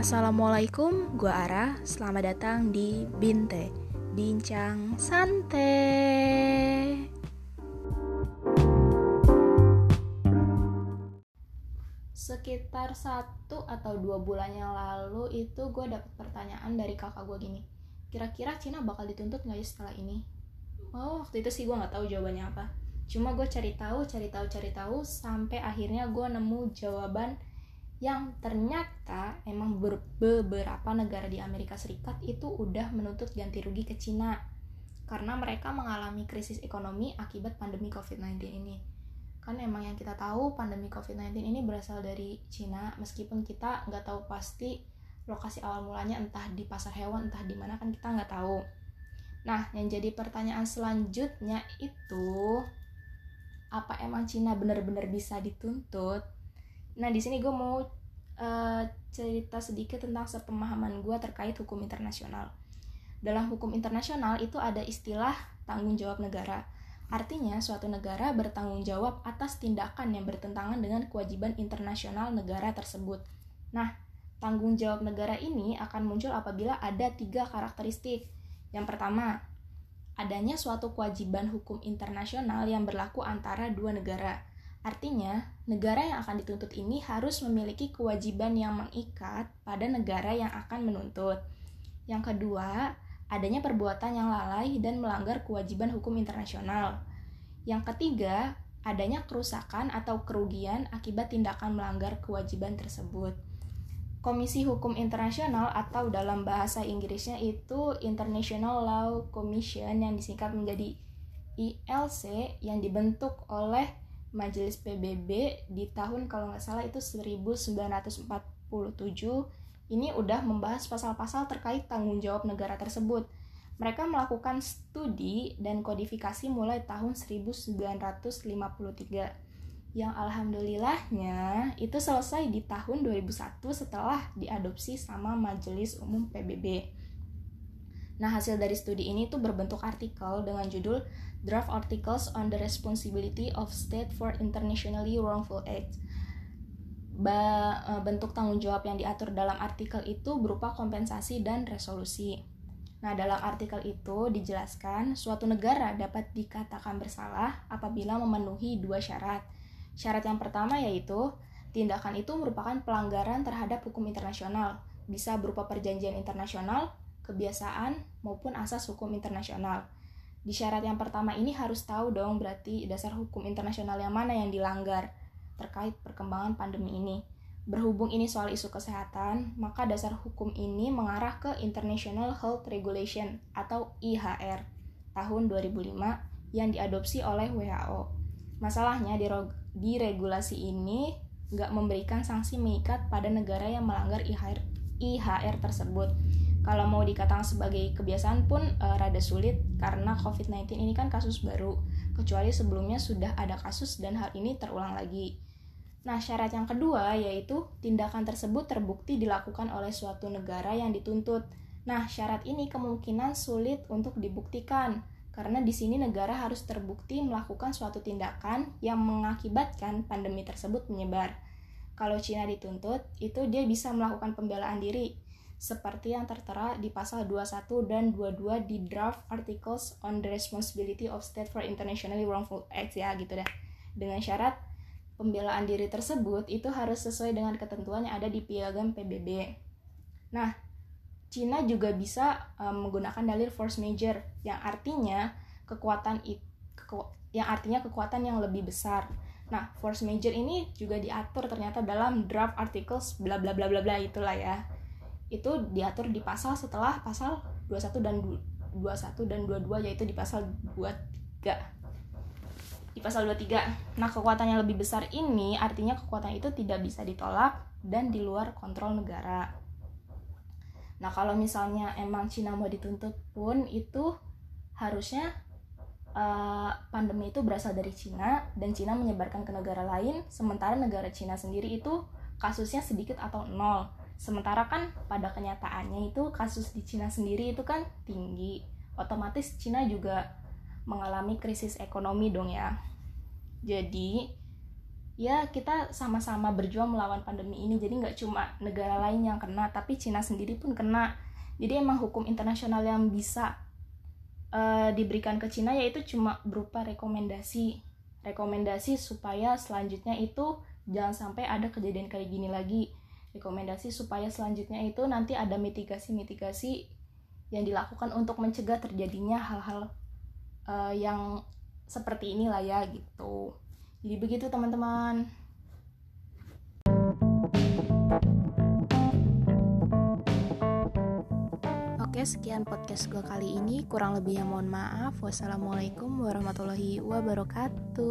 Assalamualaikum, gue Ara. Selamat datang di Binte, Bincang Santai. Sekitar satu atau dua bulan yang lalu itu gue dapet pertanyaan dari kakak gue gini. Kira-kira Cina bakal dituntut nggak ya setelah ini? Oh, waktu itu sih gue nggak tahu jawabannya apa. Cuma gue cari tahu, cari tahu, cari tahu sampai akhirnya gue nemu jawaban yang ternyata emang beberapa negara di Amerika Serikat itu udah menuntut ganti rugi ke Cina karena mereka mengalami krisis ekonomi akibat pandemi COVID-19 ini. Kan emang yang kita tahu pandemi COVID-19 ini berasal dari Cina meskipun kita nggak tahu pasti lokasi awal mulanya entah di pasar hewan entah di mana kan kita nggak tahu. Nah, yang jadi pertanyaan selanjutnya itu apa emang Cina benar-benar bisa dituntut Nah, di sini gue mau uh, cerita sedikit tentang sepemahaman gue terkait hukum internasional. Dalam hukum internasional itu ada istilah tanggung jawab negara. Artinya, suatu negara bertanggung jawab atas tindakan yang bertentangan dengan kewajiban internasional negara tersebut. Nah, tanggung jawab negara ini akan muncul apabila ada tiga karakteristik. Yang pertama, adanya suatu kewajiban hukum internasional yang berlaku antara dua negara. Artinya, negara yang akan dituntut ini harus memiliki kewajiban yang mengikat pada negara yang akan menuntut. Yang kedua, adanya perbuatan yang lalai dan melanggar kewajiban hukum internasional. Yang ketiga, adanya kerusakan atau kerugian akibat tindakan melanggar kewajiban tersebut. Komisi Hukum Internasional atau dalam bahasa Inggrisnya itu International Law Commission yang disingkat menjadi ILC yang dibentuk oleh Majelis PBB di tahun kalau nggak salah itu 1947 ini udah membahas pasal-pasal terkait tanggung jawab negara tersebut. Mereka melakukan studi dan kodifikasi mulai tahun 1953 yang alhamdulillahnya itu selesai di tahun 2001 setelah diadopsi sama Majelis Umum PBB. Nah, hasil dari studi ini tuh berbentuk artikel dengan judul Draft Articles on the Responsibility of State for Internationally Wrongful Acts. Ba, e, bentuk tanggung jawab yang diatur dalam artikel itu berupa kompensasi dan resolusi. Nah, dalam artikel itu dijelaskan suatu negara dapat dikatakan bersalah apabila memenuhi dua syarat. Syarat yang pertama yaitu tindakan itu merupakan pelanggaran terhadap hukum internasional, bisa berupa perjanjian internasional, kebiasaan, maupun asas hukum internasional. Di syarat yang pertama ini harus tahu dong berarti dasar hukum internasional yang mana yang dilanggar terkait perkembangan pandemi ini. Berhubung ini soal isu kesehatan, maka dasar hukum ini mengarah ke International Health Regulation atau IHR tahun 2005 yang diadopsi oleh WHO. Masalahnya di, regulasi ini nggak memberikan sanksi mengikat pada negara yang melanggar IHR, IHR tersebut kalau mau dikatakan sebagai kebiasaan pun uh, rada sulit karena COVID-19 ini kan kasus baru, kecuali sebelumnya sudah ada kasus dan hal ini terulang lagi. Nah, syarat yang kedua yaitu tindakan tersebut terbukti dilakukan oleh suatu negara yang dituntut. Nah, syarat ini kemungkinan sulit untuk dibuktikan karena di sini negara harus terbukti melakukan suatu tindakan yang mengakibatkan pandemi tersebut menyebar. Kalau Cina dituntut, itu dia bisa melakukan pembelaan diri, seperti yang tertera di pasal 21 dan 22 di Draft Articles on the Responsibility of State for Internationally Wrongful Acts ya gitu deh. Dengan syarat pembelaan diri tersebut itu harus sesuai dengan ketentuan yang ada di piagam PBB. Nah, Cina juga bisa um, menggunakan dalil force major yang artinya kekuatan keku, yang artinya kekuatan yang lebih besar. Nah, force major ini juga diatur ternyata dalam draft articles bla bla bla bla bla itulah ya itu diatur di pasal setelah pasal 21 dan 21 dan 22 yaitu di pasal 23 di pasal 23 nah kekuatan yang lebih besar ini artinya kekuatan itu tidak bisa ditolak dan di luar kontrol negara. Nah kalau misalnya emang Cina mau dituntut pun itu harusnya uh, pandemi itu berasal dari Cina dan Cina menyebarkan ke negara lain sementara negara Cina sendiri itu kasusnya sedikit atau nol Sementara kan pada kenyataannya itu kasus di Cina sendiri itu kan tinggi. Otomatis Cina juga mengalami krisis ekonomi dong ya. Jadi ya kita sama-sama berjuang melawan pandemi ini jadi nggak cuma negara lain yang kena tapi Cina sendiri pun kena jadi emang hukum internasional yang bisa uh, diberikan ke Cina yaitu cuma berupa rekomendasi rekomendasi supaya selanjutnya itu jangan sampai ada kejadian kayak gini lagi rekomendasi supaya selanjutnya itu nanti ada mitigasi-mitigasi yang dilakukan untuk mencegah terjadinya hal-hal uh, yang seperti inilah ya gitu jadi begitu teman-teman. Oke, sekian podcast gue kali ini. Kurang lebih yang mohon maaf. Wassalamualaikum warahmatullahi wabarakatuh.